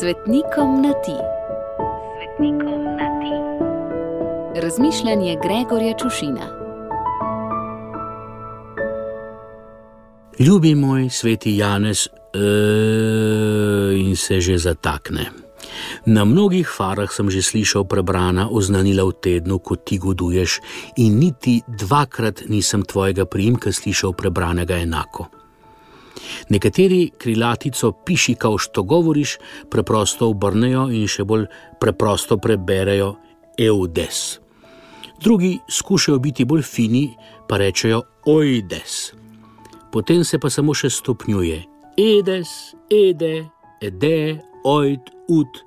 Svetnikom na ti. Svetnikom na ti. Razmišljanje Gregorja Čušina. Ljubi moj sveti Janez, uh, in se že zatakne. Na mnogih farah sem že slišal prebrana oznanila v tednu, ko ti goduješ, in niti dvakrat nisem tvojega primka slišal prebranega enako. Nekateri krilatico piši, kao što govoriš, preprosto obrnejo in še bolj preprosto preberejo eudes. Drugi skušajo biti bolj fini, pa rečejo oides. Potem se pa samo še stopnjuje: edes, ede, ede, oid, ut.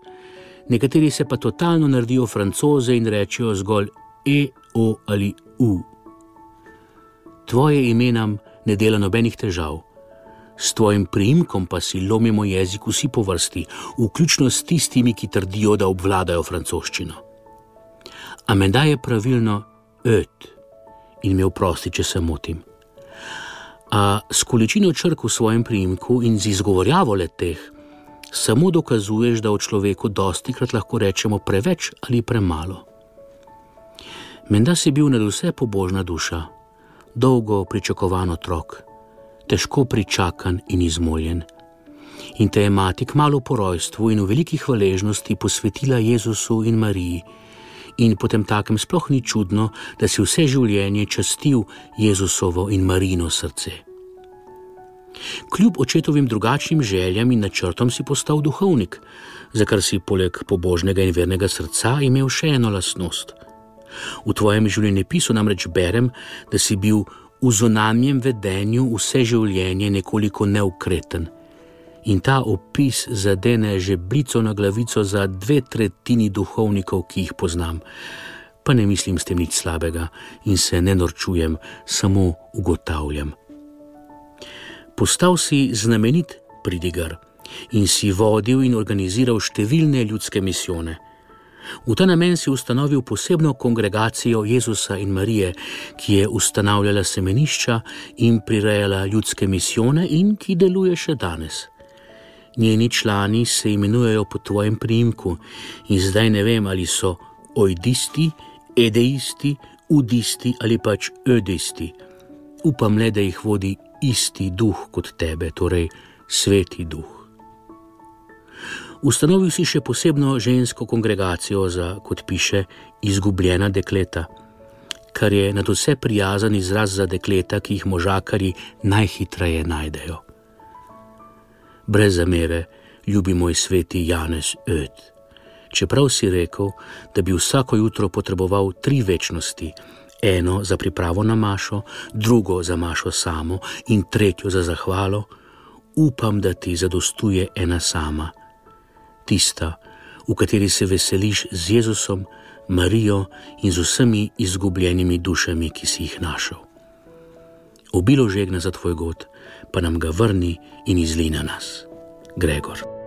Nekateri se pa totalno naredijo francoze in rečejo zgolj e, o ali u. Tvoje ime nam ne dela nobenih težav. S tvojim priimkom pa si lomimo jezik vsi po vrsti, vključno s tistimi, ki trdijo, da obvladajo francoščino. A menda je pravilno öt in me oprosti, če se motim. A s količino črk v svojem priimku in z izgovorjavo leteh samo dokazuješ, da o človeku dosti krat lahko rečemo preveč ali premalo. Menda si bil nad vse pobožna duša, dolgo pričakovan otrok težko pričakan in izmoljen. In te je mati kmalo po rojstvu in v veliki hvaležnosti posvetila Jezusu in Mariji, in potem takem sploh ni čudno, da si vse življenje častil Jezusovo in Marino srce. Kljub očetovim drugačnim željam in načrtom si postal duhovnik, za kar si poleg pobožnega in vernega srca imel še eno lasnost. V tvojem življenjepisu namreč berem, da si bil v zunanjem vedenju vse življenje nekoliko neukreten. In ta opis zadene že blico na glavico za dve tretjini duhovnikov, ki jih poznam. Pa ne mislim s tem nič slabega in se ne norčujem, samo ugotavljam. Postal si znamenit pridigar in si vodil in organiziral številne ljudske misijone. V ta namen si ustanovil posebno kongregacijo Jezusa in Marije, ki je ustanavljala semenišča in prirejala ljudske misijone in ki deluje še danes. Njeni člani se imenujejo po tvojem primku in zdaj ne vem, ali so ojdisti, edeisti, udisti ali pač ödisti. Upam le, da jih vodi isti duh kot tebe, torej sveti duh. Ustanovil si še posebno žensko kongregacijo za, kot piše, izgubljena dekleta, kar je na vse prijazen izraz za dekleta, ki jih možakari najhitreje najdejo. Brez zamere, ljubi moj sveti Janez Öd. Čeprav si rekel, da bi vsako jutro potreboval tri večnosti, eno za pripravo na mašo, drugo za mašo samo in tretjo za zahvalo, upam, da ti zadostuje ena sama tista, v kateri se veseliš z Jezusom, Marijo in z vsemi izgubljenimi dušami, ki si jih našel. Obilo žegna za tvoj god, pa nam ga vrni in izli na nas, Gregor.